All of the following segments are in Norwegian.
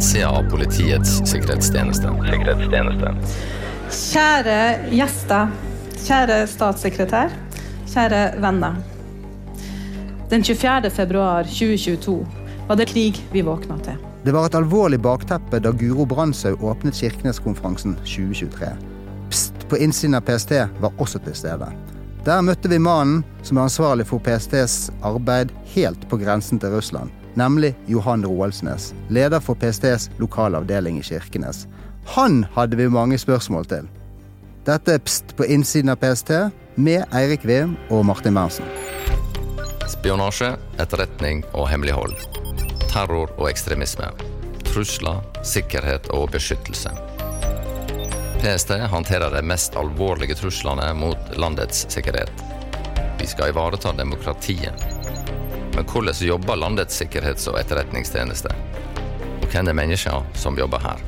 innsida av Politiets sikkerhetstjeneste. sikkerhetstjeneste. Kjære gjester, kjære statssekretær, kjære venner. Den 24. februar 2022 var det krig vi våkna til. Det var et alvorlig bakteppe da Guro Brandshaug åpnet Kirkeneskonferansen 2023. Pst på innsiden av PST var også til stede. Der møtte vi mannen som er ansvarlig for PSTs arbeid helt på grensen til Russland, nemlig Johan Roaldsnes, leder for PSTs lokalavdeling i Kirkenes. Han hadde vi mange spørsmål til. Dette er Pst på innsiden av PST med Eirik Veum og Martin Berntsen. Spionasje, etterretning og hemmelighold. Terror og ekstremisme. Trusler, sikkerhet og beskyttelse. PST håndterer de mest alvorlige truslene mot landets sikkerhet. Vi skal ivareta demokratiet. Men hvordan jobber landets sikkerhets- og etterretningstjeneste? Og hvem er menneskene som jobber her?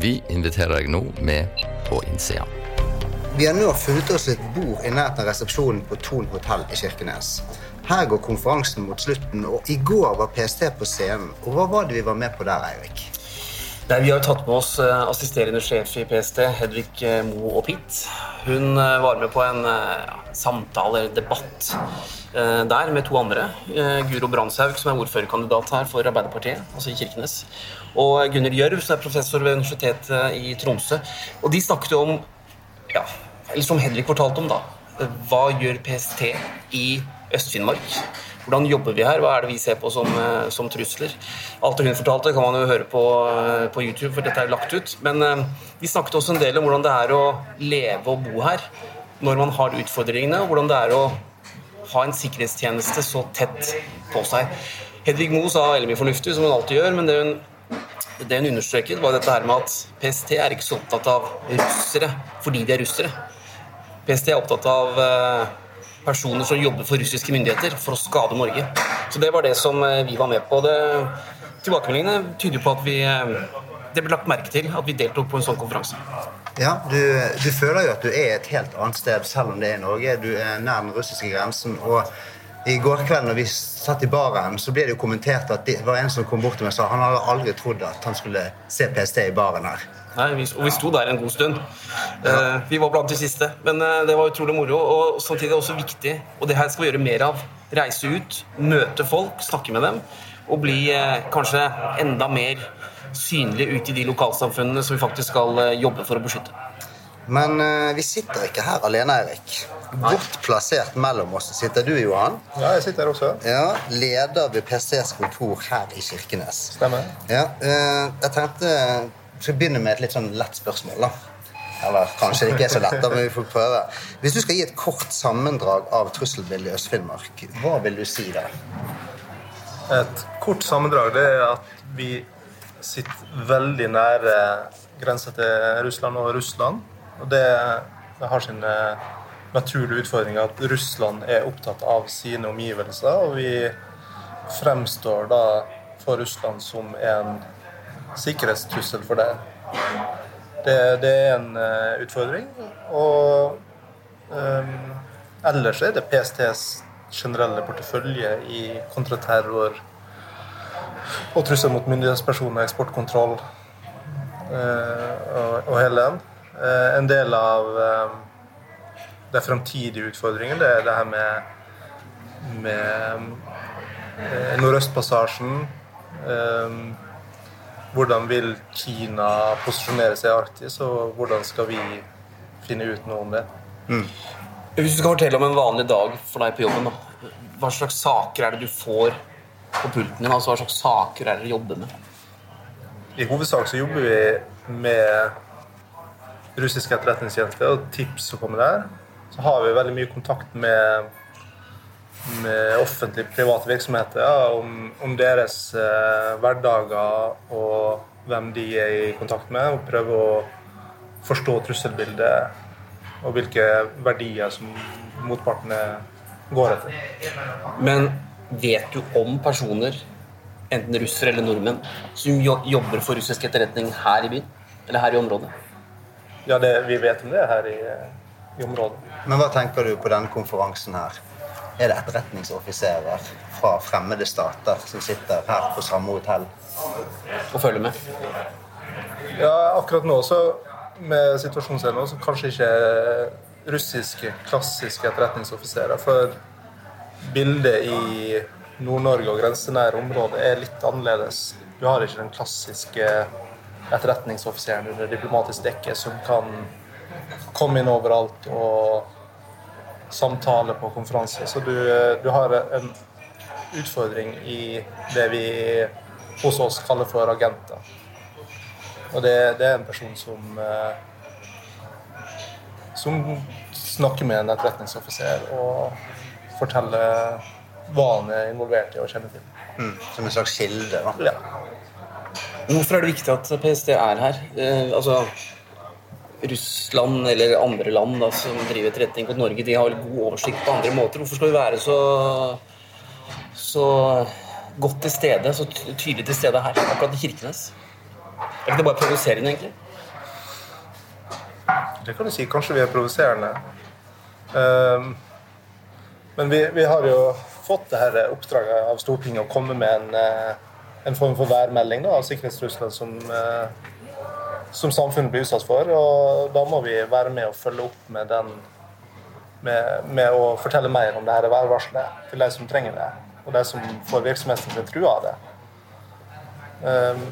Vi inviterer deg nå med på innsida. Vi har nå funnet oss et bord i nærheten av resepsjonen på Thon hotell i Kirkenes. Her går konferansen mot slutten, og i går var PST på scenen. Og hva var det vi var med på der, Eirik? Nei, Vi har tatt med oss eh, assisterende sjef i PST, Hedvig Moe Mo og Pitt. Hun eh, var med på en ja, samtale, eller debatt, der med to andre. Guro Brandshaug, som er ordførerkandidat her for Arbeiderpartiet, altså i Kirkenes. Og Gunnar Gjørv, som er professor ved Universitetet i Tromsø. Og de snakket om, ja, eller som Henrik fortalte om, da. Hva gjør PST i Øst-Finnmark? Hvordan jobber vi her? Hva er det vi ser på som, eh, som trusler? Alt det hun fortalte, kan man jo høre på, eh, på, YouTube, for dette er lagt ut. Men vi snakket også en del om hvordan det er å leve og bo her når man har utfordringene, og hvordan det er å ha en sikkerhetstjeneste så tett på seg. Hedvig Moe sa veldig mye fornuftig, som hun alltid gjør, men det hun, det hun understreket, var dette her med at PST er ikke så opptatt av russere fordi de er russere. PST er opptatt av uh, personer som jobber for russiske myndigheter for å skade Norge. Så Det var det som eh, vi var med på. Det, tilbakemeldingene tyder på at vi, eh, det ble lagt merke til at vi deltok på en sånn konferanse. Ja, du, du, føler jo at du er et helt annet sted, selv om det er i Norge. Du er nær den russiske grensen. og i går kveld når vi satt i baren, så ble det jo kommentert at det var en som kom bort til meg og sa han hadde aldri trodd at han skulle se PST i baren her. Nei, vi, og vi sto der en god stund. Ja. Uh, vi var blant de siste. Men uh, det var utrolig moro. Og samtidig også viktig, og det her skal vi gjøre mer av. Reise ut, møte folk, snakke med dem. Og bli uh, kanskje enda mer synlige ute i de lokalsamfunnene som vi faktisk skal jobbe for å beskytte. Men vi sitter ikke her alene, Erik. Godt plassert mellom oss sitter du, Johan. Ja, jeg sitter her også. Ja, Leder ved PCs kontor her i Kirkenes. Stemmer. Ja, jeg tenkte vi skal begynne med et litt sånn lett spørsmål. da. Eller kanskje det ikke er så lett, men vi får prøve. Hvis du skal gi et kort sammendrag av trusselbildet i Øst-Finnmark, hva vil du si da? Et kort sammendrag det er at vi sitter veldig nære grensa til Russland og Russland. Og det, det har sine naturlige utfordringer at Russland er opptatt av sine omgivelser, og vi fremstår da for Russland som en sikkerhetstrussel for det. Det, det er en uh, utfordring. Og um, ellers er det PSTs generelle portefølje i kontraterror og trussel mot myndighetspersoner, eksportkontroll uh, og, og, hele den. Uh, en del av uh, de utfordringene det er det her med, med Nordøstpassasjen. Hvordan vil Kina posisjonere seg i Arktis, og hvordan skal vi finne ut noe om det? Mm. Hvis du skal fortelle om en vanlig dag for deg på jobben, da. hva slags saker er det du får på pulten din? Altså, hva slags saker er dere jobber med? I hovedsak så jobber vi med russiske etterretningstjenester og tips som kommer der. Så har vi veldig mye kontakt med med offentlige private virksomheter ja, om, om, deres eh, hverdager og hvem de er i kontakt med, og prøve å forstå trusselbildet og hvilke verdier som motpartene går etter. Men vet du om personer, enten russere eller nordmenn, som jobber for russisk etterretning her i byen? Eller her i området? Ja, det, vi vet om det her i, i området. Men hva tenker du på denne konferansen her? er det etterretningsoffiserer fra fremmede stater som sitter her på samme hotell. Og følger med. Ja, akkurat nå så med situasjonen nå, så kanskje ikke russiske klassiske etterretningsoffiserer. For bildet i Nord-Norge og grensenære områder er litt annerledes. Du har ikke den klassiske etterretningsoffiseren under diplomatisk dekke som kan komme inn overalt og samtale på konferanser. Så du, du har en utfordring i det vi hos oss kaller for agenter. Og det, det er en person som eh, som snakker med en etterretningsoffiser og forteller hva han er involvert i og kjenner til. Mm, som en slags kilde. da. Ja. Hvorfor er det viktig at PST er her? Eh, altså, Russland eller andre land da, som driver etterretning mot Norge, de har vel god oversikt på andre måter. Hvorfor skal vi være så, så godt til stede, så tydelig til stede her, akkurat i Kirkenes? Er ikke det bare provoserende, egentlig? Det kan du si. Kanskje vi er provoserende. Ehm, men vi, vi har jo fått det her oppdraget av Stortinget å komme med en, eh, en form for værmelding da, av sikkerhetstrusler som, eh, som samfunnet blir utsatt for. Og da må vi være med og følge opp med, den, med, med å fortelle mer om det her værvarselet til de som trenger det, og de som får virksomheten sin trua av det. Um,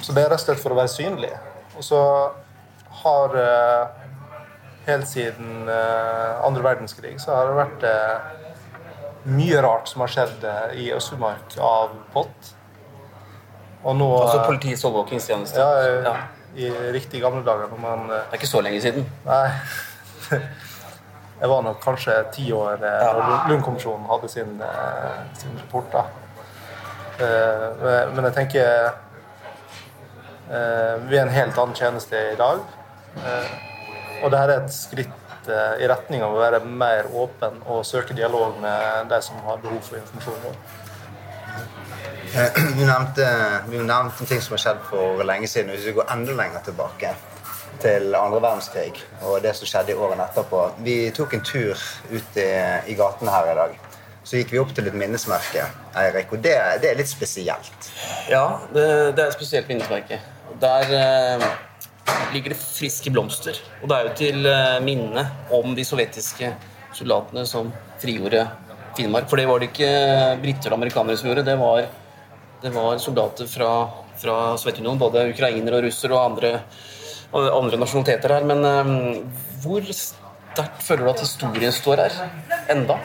så det er rett og slett for å være synlig. Og så har eh, helt siden eh, andre verdenskrig så har det vært eh, mye rart som har skjedd eh, i Øst-Finnmark av POT. Og nå Altså Politiets overvåkingstjeneste. ja, Ja. I riktig gamle dager når man Det er ikke så lenge siden. Nei. Jeg var nok kanskje ti år da ja. Lundkommisjonen hadde sin, sin rapport. da. Men- jeg tenker Vi er en helt annen tjeneste i dag. Og dette er et skritt eh, i retning av å være mer åpen og søke dialog med de som har behov for informasjon. vår. Eh, Du nevnte, du nevnte ting som har skjedd for lenge siden. Hvis vi går enda lenger tilbake, til andre verdenskrig og det som skjedde i årene etterpå Vi tok en tur ut i, i gatene her i dag. Så gikk vi opp til et minnesmerke, Eirik, og det, det er litt spesielt. Ja, det, det er et spesielt minnesmerke. Der eh, ligger det friske blomster. Og det er jo til eh, minne om de sovjetiske soldatene som frigjorde Finnmark. For det var det ikke briter og amerikanere som gjorde. Det var, det var soldater fra, fra Sovjetunionen, både ukrainere og russere og andre, andre nasjonaliteter her. Men um, hvor sterkt føler du at historien står her enda?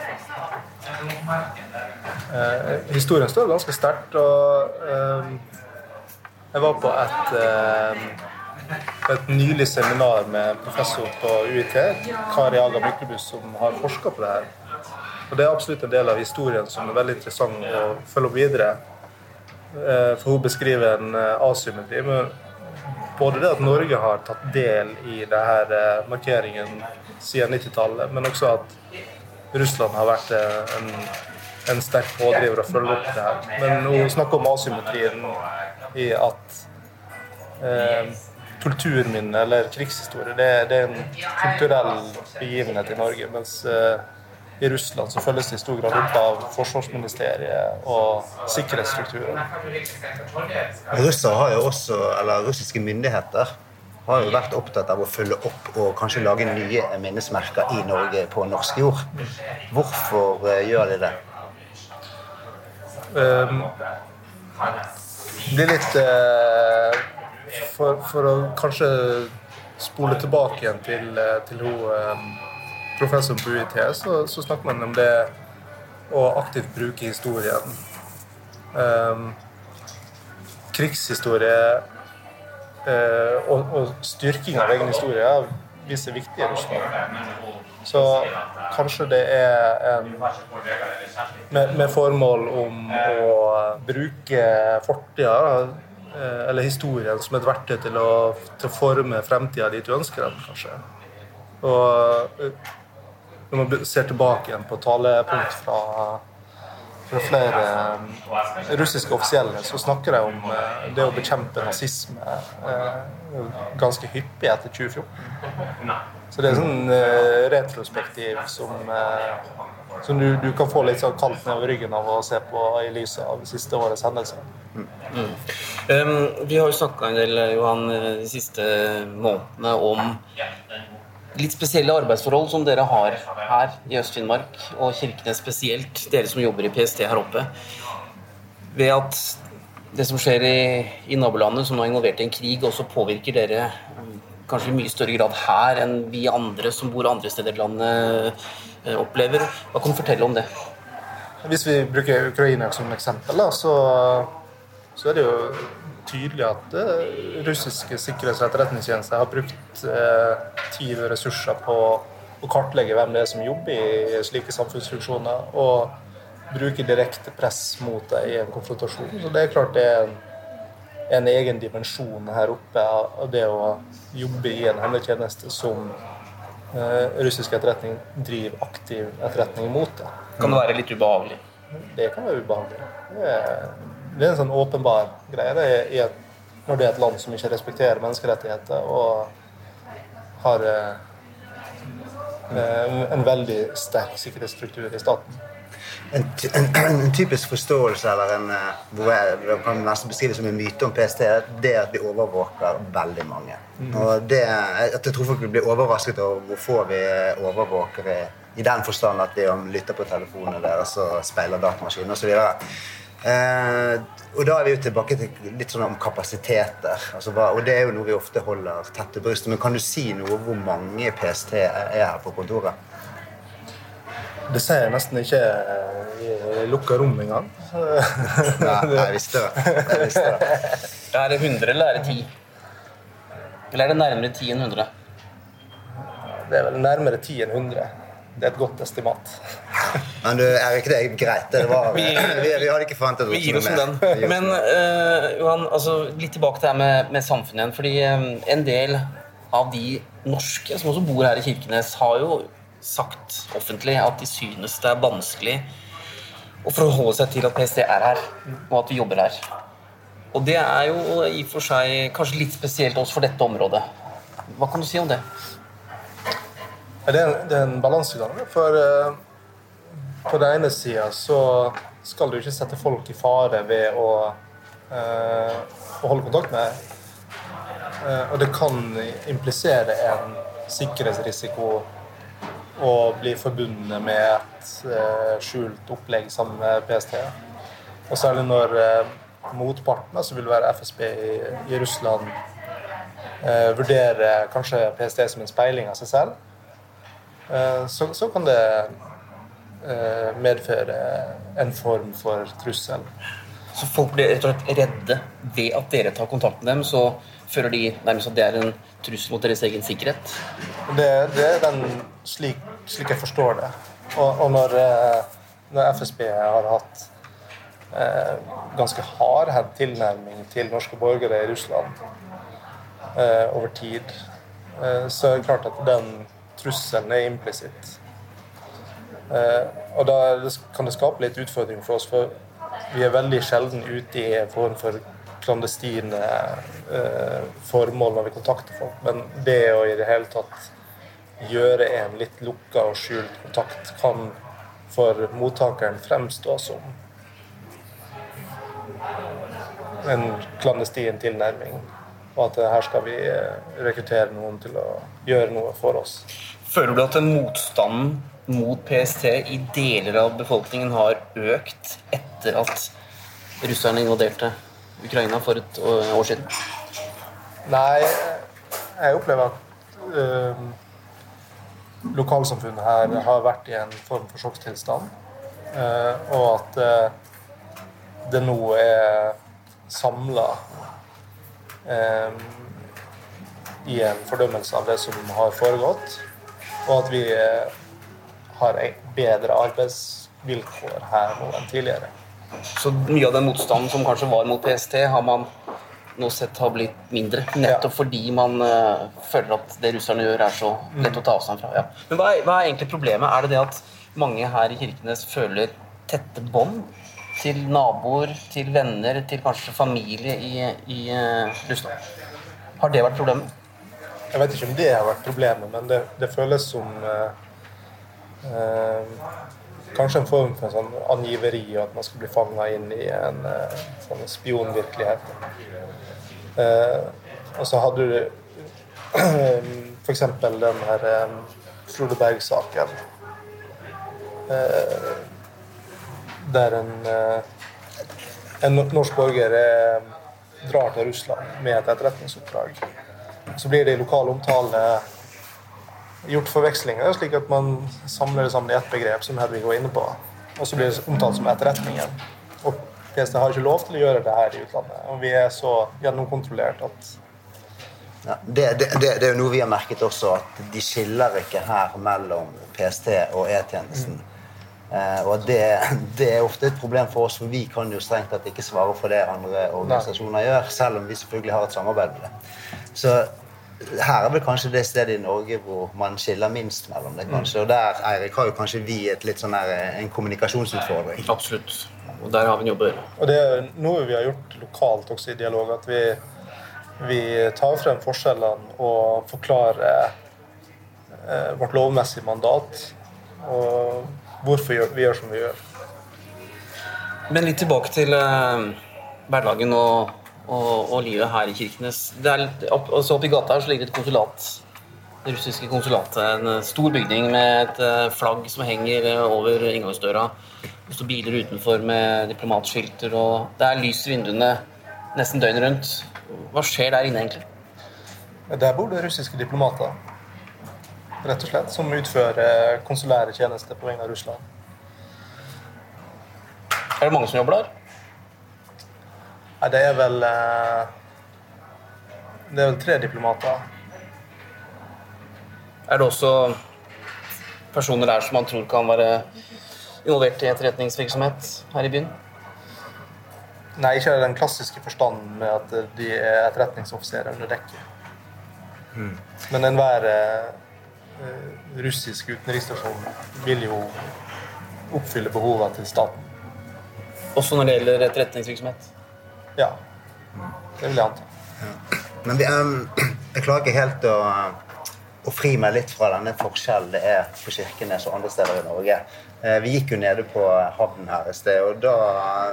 Eh, historien står ganske sterkt, og eh, jeg var på et, eh, et nylig seminar med professor på UiT, Kari Aga Myklebust, som har forska på det her. Og Det er absolutt en del av historien som er veldig interessant å følge opp videre. Eh, for hun beskriver en eh, asymmetri. Men både det at Norge har tatt del i denne markeringen siden 90-tallet, men også at Russland har vært eh, en, en sterk pådriver og følger opp det her. Men hun snakker om asymmetrien i at eh, kulturminne eller krigshistorie det, det er en kulturell begivenhet i Norge. Mens eh, i Russland så følges det i stor grad opp av forsvarsministeriet og sikkerhetsstrukturen. Russere har jo også, eller Russiske myndigheter har jo vært opptatt av å følge opp og kanskje lage nye minnesmerker i Norge på norsk jord. Hvorfor eh, gjør de det? Um, blir litt eh, for, for å kanskje spole tilbake igjen til, eh, til hun, eh, professoren på UiT, så, så snakker man om det å aktivt bruke historien. Um, krigshistorie uh, og, og styrking av egen historie er viser viktig i Russland. Så kanskje det er en med, med formål om å bruke fortida eller historien som et verktøy til å, til å forme fremtida dit du ønsker den, kanskje. Og eh, når man ser tilbake igjen på talepunkt fra fra flere eh, russiske offisielle så snakker de om eh, det å bekjempe nazisme eh, ganske hyppig etter 2014. Så det er sånn retrospektiv som, som du, du, kan få litt sånn kaldt nedover ryggen av å se på i lyset av siste årets hendelser. Mm. Mm. Um, vi har jo snakka en del Johan, de siste månedene om litt spesielle arbeidsforhold som dere har her i Øst-Finnmark, og Kirkenes spesielt, dere som jobber i PST her oppe, ved at det som skjer i, i nabolandet, som nå er involvert i en krig, også påvirker dere kanskje i mye større grad her enn vi andre som bor andre steder i landet, eh, opplever. Hva kan du fortelle om det? Hvis vi bruker Ukraina som eksempel, så, så er det jo tydelig at uh, russiske sikkerhets- og etterretningstjenester har brukt uh, tid og ressurser på å kartlegge hvem det er som jobber i slike samfunnsfunksjoner, og bruke direkte press mot dem i en konfrontasjon. Så det er klart det er en, en egen dimensjon her oppe av det å jobbe i en hemmeligtjeneste som uh, russisk etterretning driver aktiv etterretning mot. Det. Kan det være litt ubehagelig? Det kan være ubehagelig. Det er, det er en sånn åpenbar greie. Det er når det er et land som ikke respekterer menneskerettigheter og har eh, en, en veldig sterk sikkerhetsstruktur i staten. En, en, en, typisk forståelse eller en, eh, hvor jeg kan nesten beskrive som en myte om PST, det er at vi overvåker veldig mange. Mm. Og det, at Jeg tror folk blir overrasket over hvor få vi overvåker i, i den forstand at vi lytter på telefonene deres og speiler datamaskinen osv. Eh, og da er vi jo tilbake til litt sånn om kapasiteter. Altså, og det er jo noe vi ofte holder tett til brystet. Men kan du si noe om hvor mange PST er her på kontoret? Det sier jeg nesten ikke i lukka rom engang. Nei, jeg visste det. Jeg visste det. Er det 100 eller er det 10? Eller er det nærmere 10 enn 100? Det er vel nærmere 10 enn 100 det er et godt estimat. Men du, Erik, det er greit. Det var, vi, vi, vi, hadde ikke forventet Vi gir oss med den. Men uh, Johan, altså, litt tilbake til det med, med samfunnet igjen. fordi um, en del av de norske som også bor her i Kirkenes, har jo sagt offentlig at de synes det er vanskelig å forholde seg til at PST er her, og at vi jobber her. Og det er jo i og for seg kanskje litt spesielt også for dette området. Hva kan du si om det? Det er en, det en balansegang. For uh, på den ene sida så skal du ikke sette folk i fare ved å, uh, å holde kontakt med. Uh, og det kan implisere en sikkerhetsrisiko å bli forbundet med et skjult opplegg sammen med PST. Og særlig når motparten, som vil være FSB i, i Russland, vurderer kanskje PST som en speiling av seg selv Eh, så, så kan det eh, medføre en form for trussel. Så folk blir rett og slett redde ved at dere tar kontakt med dem? Så føler de nærmest at det er en trussel mot deres egen sikkerhet? Det, det er den slik, slik, jeg forstår det. Og, og når, eh, når, FSB har hatt eh, ganske hardhendt tilnærming til norske borgere i Russland eh, over tid, eh, så er det klart at den trusselen er implisitt. Eh, og da kan det skape litt utfordring for oss, for vi er veldig sjelden ute i en form for klandestine eh, formål når vi kontakter folk. Men det å i det hele tatt gjøre en litt lukka og skjult kontakt kan for mottakeren fremstå som en klandestin tilnærming. Og at her skal vi eh, rekruttere noen til å gjøre noe for oss. Føler du at den motstanden mot PST i deler av befolkningen har økt etter at russerne invaderte Ukraina for et år siden? Nei, jeg opplever at øh, lokalsamfunnet her har vært i en form for sjokktilstand. Øh, og at øh, det nå er samla øh, i en fordømmelse av det som har foregått og at vi eh, har bedre arbeidsvilkår her nå enn tidligere. Så mye av den motstanden som kanskje var mot PST, har man nå sett har blitt mindre? Nettopp ja. fordi man uh, føler at det russerne gjør, er så lett å ta avstand fra. Ja. Men hva er, hva er, egentlig problemet? Er det det at mange her i Kirkenes føler tette bånd til naboer, til venner, til kanskje familie i, i uh, Russland. Har det vært problemet? Jeg vet ikke om det har vært problemet, men det, det føles som uh, uh, Kanskje en form for en sånn angiveri, og at man skal bli fanga inn i en sånn spionvirkelighet. og så hadde du f.eks. den her Frode Berg-saken. der en, en norsk borger drar til Russland med et etterretningsoppdrag. Så blir det i lokal omtale gjort forvekslinger, slik at man samler det sammen i ett begrep, som Hedvig var inne på. Og så blir det omtalt som etterretningen. Og PST har ikke lov til å gjøre det her i utlandet. Og vi er så gjennomkontrollert at ja, det, det, det, det, er jo noe vi har merket også, at de skiller ikke her mellom PST og E-tjenesten. Eh, og det, det, er ofte et problem for oss, for vi kan jo strengt tatt ikke svare for det andre organisasjoner Nei. gjør, selv om vi selvfølgelig har et samarbeid med det. Så her er vel kanskje det stedet i Norge hvor man skiller minst mellom det. kanskje. Og der Eirik, har jo kanskje vi et litt sånn her, en kommunikasjonsutfordring. Absolutt. Og der har vi en jobb å gjøre. Og det er noe vi har gjort lokalt også i dialog. At vi, vi tar frem forskjellene og forklarer eh, vårt lovmessige mandat. Og hvorfor vi gjør som vi gjør. Men litt tilbake til eh, hverdagen og og, og, livet her i Kirkenes. Det er litt, opp, også Oppi gata her så ligger det et konsulat. Det russiske konsulatet. En eh, stor bygning med et eh, flagg som henger eh, over inngangsdøra. Det står biler utenfor med diplomatskilter, og det er lys i vinduene nesten døgnet rundt. Hva skjer der inne, egentlig? Der bor det russiske diplomater, rett og slett, som utfører konsulære tjenester på vegne av Russland. Er det mange som jobber der? Nei, det er vel eh, Det er vel tre diplomater. Er det også personer der som man tror kan være involvert i etterretningsvirksomhet her i byen? Nei, ikke i den klassiske forstanden med at de er etterretningsoffiserer under dekke. Mm. Men enhver eh, russisk utenriksstasjon vil jo oppfylle behovene til staten. Også når det gjelder etterretningsvirksomhet? Ja. Det vil jeg anta. Ja. Men um, jeg klarer ikke helt å, å, fri meg litt fra denne forskjellen det er på Kirkenes og andre steder i Norge. Eh, vi gikk jo nede på havnen her i sted, og da,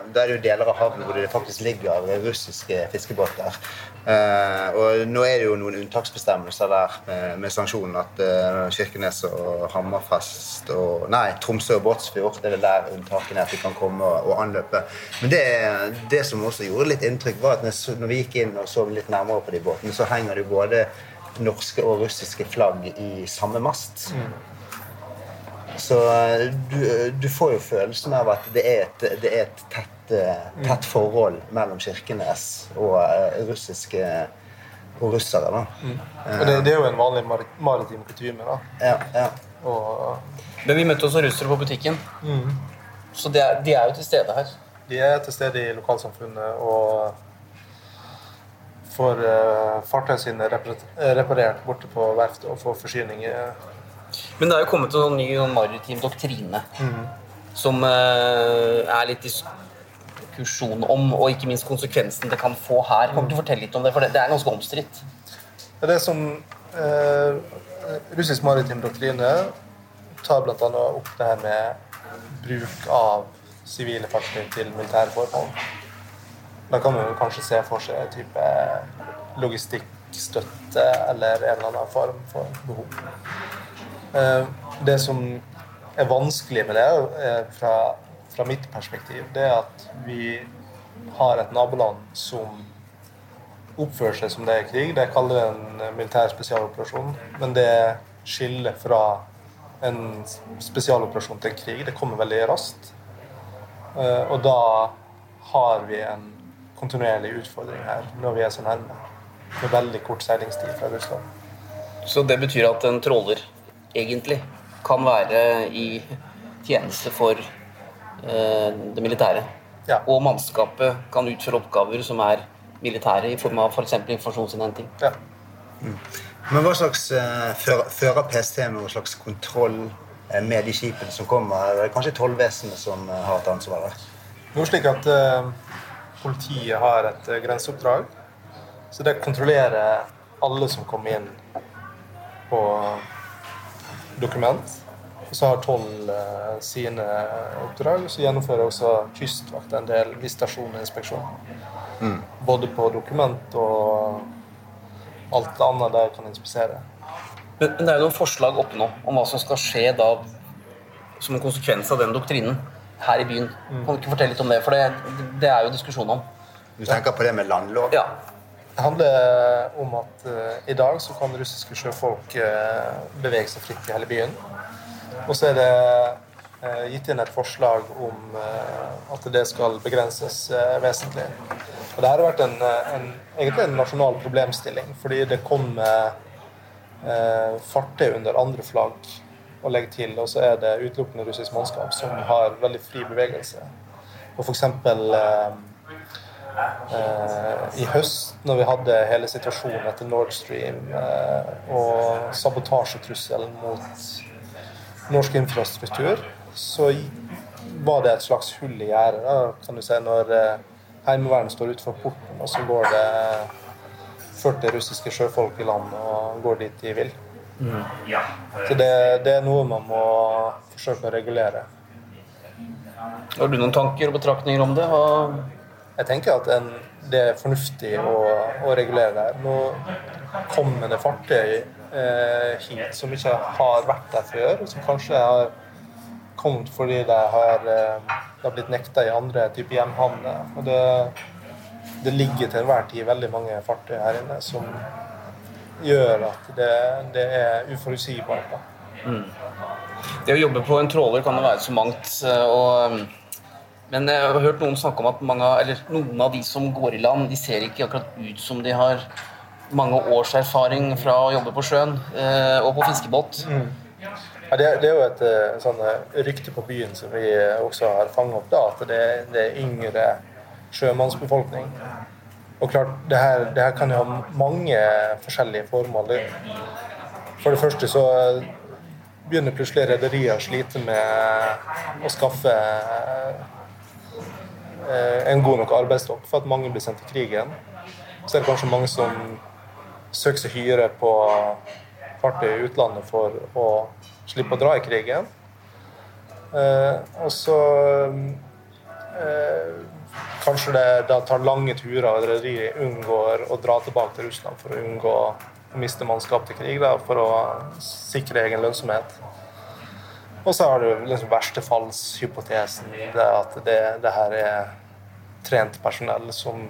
da, er det jo deler av havnen hvor det faktisk ligger russiske fiskebåter. Uh, og nå er det jo noen unntaksbestemmelser der med, sanksjonen at uh, Kirkenes og Hammerfest og Nei, Tromsø og Båtsfjord det er vel der unntakene er at de kan komme og, og anløpe. Men det, det, som også gjorde litt inntrykk, var at når vi gikk inn og så litt nærmere på de båtene, så henger det jo både norske og russiske flagg i samme mast. Mm. Så du, du, får jo følelsen av at det er et, det er et tett tett, tett forhold mellom Kirkenes og russiske og russere. da. Mm. Og det, det, er jo en vanlig mar maritim kutyme. da. Ja, ja. Og, Men vi møtte også russere på butikken. Mm. Så de er, de er, jo til stede her. De er til stede i lokalsamfunnet og får uh, fartøyene sine reparert borte på verftet og får forsyninger. Men det er jo kommet en ny maritim doktrine mm. som uh, er litt diskusjon om, og ikke minst konsekvensen det kan få her. Kommer du fortelle litt om det, for det, er ganske omstridt? Det som eh, russisk maritim doktrine tar bl.a. opp det her med bruk av sivile fartøy til militære formål. Da kan man kanskje se for seg type logistikkstøtte eller en eller annen form for behov. Eh, det som er vanskelig med det, er fra fra mitt perspektiv, det er at vi har et naboland som oppfører seg som det er krig. Det kaller det en militær spesialoperasjon. Men det skiller fra en spesialoperasjon til en krig. Det kommer veldig raskt. Eh, og da har vi en kontinuerlig utfordring her når vi er så nærme. Med veldig kort seilingstid fra Russland. Så det betyr at en tråler egentlig kan være i tjeneste for Eh, det militære. Ja. Og mannskapet kan utføre oppgaver som er militære, i form av f.eks. For informasjonsinnhenting. Ja. Mm. Men hva slags eh, fører, PST noen slags kontroll eh, med de skipene som kommer. Det er kanskje tollvesenet som eh, har et ansvar der. Er slik at eh, politiet har et eh, grenseoppdrag. Så det kontrollerer alle som kommer inn på dokument. Og så har toll eh, sine oppdrag. Så gjennomfører også Kystvakt en del visitasjoninspeksjon. inspeksjon. Både på dokument og alt annet de kan inspisere. Men, men det er jo noen forslag oppe nå om hva som skal skje da som en konsekvens av den doktrinen her i byen. Kan du ikke fortelle litt om det? For det, det er jo diskusjon om. Du tenker på det med landlov? Ja. Det handler om at uh, i dag så kan russiske sjøfolk uh, bevege seg fritt i hele byen. Og så er det uh, gitt inn et forslag om at det skal begrenses vesentlig. Og det her har vært en, en, egentlig en nasjonal problemstilling, fordi det kommer eh, fartøy under andre flagg å legge til, og så er det utelukkende russisk mannskap som har veldig fri bevegelse. Og eksempel eh, eh, i høst, når vi hadde hele situasjonen etter Nord Stream eh, og sabotasjetrusselen mot norsk infrastruktur, så var det et slags hull i gjerdet. Kan du si, når eh, Heimevernet står utenfor porten, og så går det 40 russiske sjøfolk i land og går dit de vil. Så det, det er noe man må forsøke å regulere. Har du noen tanker og betraktninger om det? Og... Jeg tenker at en, det er fornuftig å, å regulere det. Nå kommer det fartøy eh, hit som ikke har vært der før, og som kanskje har kommet fordi det har, eh, har blitt nekta i andre typer hjemhavner. Og det, det ligger til enhver tid veldig mange fartøy her inne som gjør at det, det er uforutsigbart. Mm. Det å jobbe på en tråler kan jo være så mangt. eh, Og, men jeg har hørt noen snakke om at mange, eller noen av de som går i land, de ser ikke akkurat ut som de har mange års erfaring fra å jobbe på sjøen eh, og på fiskebåt. Ja, det, det er jo et eh, sånn eh, rykte på byen som vi også har fanget opp, da, at det, det er yngre sjømannsbefolkning. Og klart, det her, det her kan jo ha mange forskjellige formål. For det første så begynner plutselig rederier å slite med å skaffe eh, en god nok arbeidsstokk for at mange blir sendt til krigen. Så er det kanskje mange som søker seg hyre på fartøy i utlandet for å slippe å dra i krigen. Eh, og så eh, kanskje det da tar lange turer, og rederiet unngår å dra tilbake til Russland for å unngå å miste mannskap til krig, da, for å sikre egen lønnsomhet. Og så har du liksom verstefallshypotesen, det at det, det her er trent personell som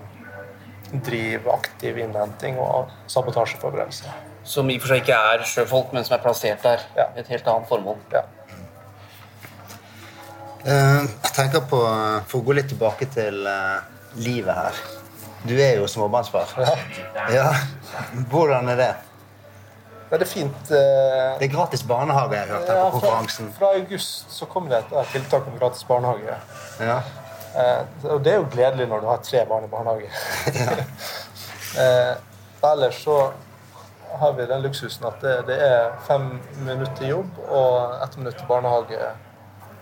driver aktiv innhenting og sabotasjeforberedelse. Som i og for seg ikke er sjøfolk, men som er plassert der. Ja. Et helt annet formål. Ja. Eh, Jeg tenker på, For å gå litt tilbake til eh, livet her. Du er jo småbarnsfar. Ja. Hvordan er det? Det er fint. eh, Det er gratis barnehage, jeg hørte Ja, på konferansen. Fra, fra august så kom det et, tiltak om gratis barnehage. Ja. Eh, og det er jo gledelig når du har tre barn i barnehage. eh, ellers så har vi den luksusen at det, det er fem minutter jobb og ett minutt til barnehage.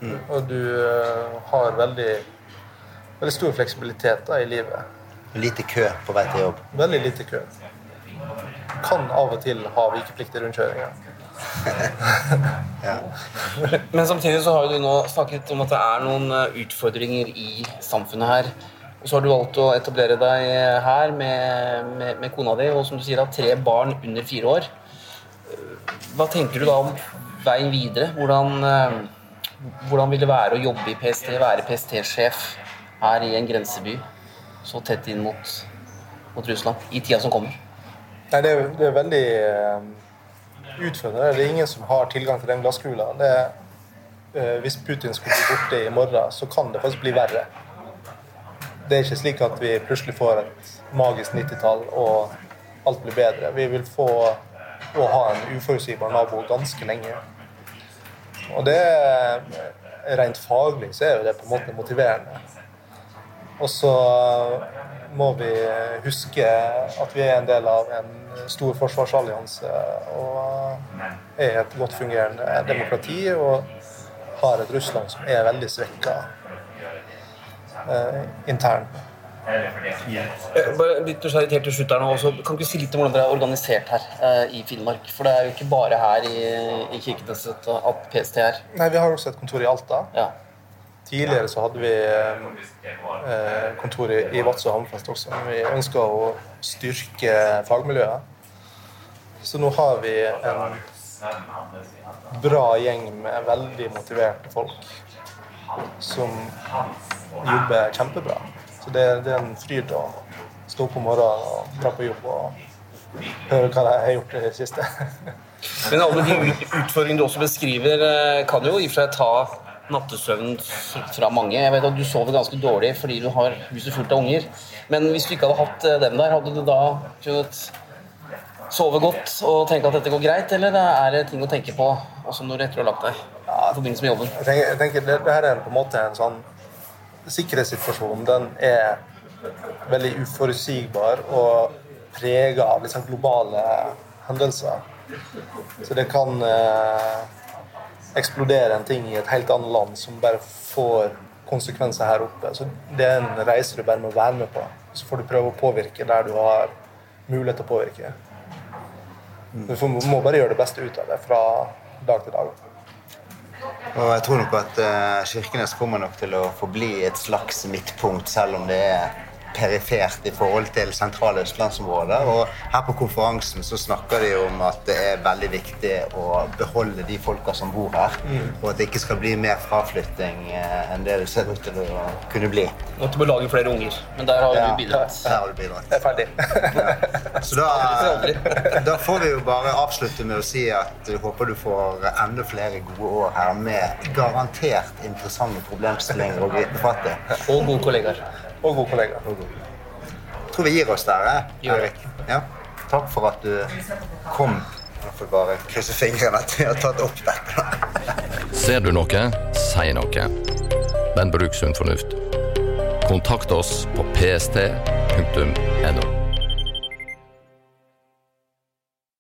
Og du eh, har veldig, veldig stor fleksibilitet da, i livet. Lite kø på vei til jobb. Veldig lite kø. Kan av og til ha vikeplikt i ja. Men samtidig så har du nå snakket om at det er noen eh, utfordringer i samfunnet her. Og så har du valgt å etablere deg her med, med, med kona di og som du sier har tre barn under fire år. Eh, Hva tenker du da om veien videre? Hvordan, eh, hvordan vil det være å jobbe i PST, være PST-sjef her i en grenseby så tett inn mot, mot Russland i tida som kommer? Nei, det er, det er veldig eh, utfordrende. Det er ingen som har tilgang til den glasskula. Det eh, hvis Putin skulle bli borte i morgen, så kan det faktisk bli verre. Det er ikke slik at vi plutselig får et magisk 90-tall og alt blir bedre. Vi vil få å ha en uforutsigbar nabo ganske lenge. Og det rent faglig så er jo det på en måte motiverende. Og så må vi huske at vi er en del av en stor forsvarsallianse og er et godt fungerende demokrati og har et Russland som er veldig svekka eh, internt. Eh, bare litt nysgjerrig helt til slutt her nå også. Kan du si litt om hvordan dere er organisert her eh, i Finnmark? For det er jo ikke bare her i, i Kirkeneset at PST er. Nei, Vi har også et kontor i Alta. Ja. Tidligere så hadde vi eh, kontor i, i Vadsø og Hammerfest også. Men vi ønska å styrke fagmiljøet. Så nå har vi en bra gjeng med veldig motiverte folk som jobber kjempebra. Så det, det er en fryd å stå opp om morgenen og dra på jobb og høre hva jeg har gjort i det siste. Men alle de utfordringene du også beskriver, eh, kan jo i og for seg ta nattesøvnen fra mange. Jeg vet at Du sover ganske dårlig fordi du har huset fullt av unger. Men hvis du ikke hadde hatt eh, dem der, hadde du da kunnet sove godt og tenke at dette går greit, eller er det ting å tenke på også når du etter å ha lagt deg? i forbindelse med jobben? Jeg tenker, jeg tenker det, det, her er på en måte en sånn Sikkerhetssituasjonen den er veldig uforutsigbar og prega av liksom globale hendelser. Så det kan eh, eksplodere en ting i et helt annet land som bare får konsekvenser her oppe. Så det er en reise du bare må være med på. Så får du prøve å påvirke der du har mulighet til å påvirke. Du må bare gjøre det beste ut av det fra dag til dag. Og jeg tror nok at uh, Kirkenes kommer nok til å forbli et slags midtpunkt, selv om det er perifert i forhold til sentrale østlandsområder. Og her på konferansen så snakker de om at det er veldig viktig å beholde de folka som bor her. Mm. Og at det ikke skal bli mer fraflytting eh, enn det det ser ut til å kunne bli. Og at du må lage flere unger. Men der har ja, du bidratt. Der har du bidratt. Jeg er ferdig. ja. Så da, da, får vi jo bare avslutte med å si at vi håper du får enda flere gode år her med garantert interessante problemstillinger å gripe fatt i. Og gode kollegaer. Og god kollega. Jeg tror vi gir oss der, eh, Eirik. Ja. Takk for at du kom. Jeg får bare krysse fingrene at vi har tatt opp dette. Ser du noe, si noe. Men bruk sunn fornuft. Kontakt oss på pst.no.